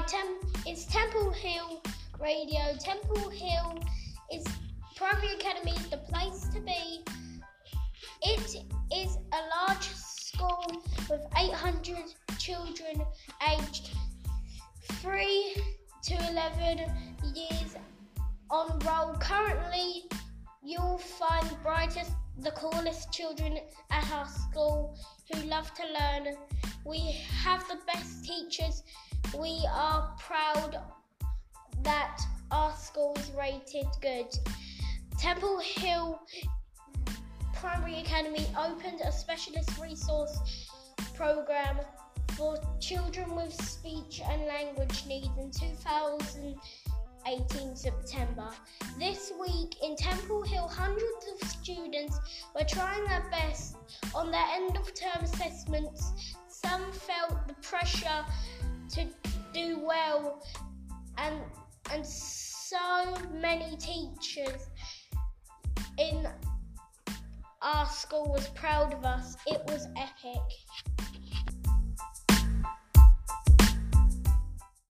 Tem- it's Temple Hill Radio. Temple Hill is Primary Academy the place to be. It is a large school with 800 children aged 3 to 11 years on roll. Currently, you'll find the brightest, the coolest children at our school who love to learn. We have the best teachers. We are proud that our school is rated good. Temple Hill Primary Academy opened a specialist resource program for children with speech and language needs in 2018 September. This week in Temple Hill, hundreds of students were trying their best on their end of term assessments. Some felt the pressure to well and and so many teachers in our school was proud of us. It was epic.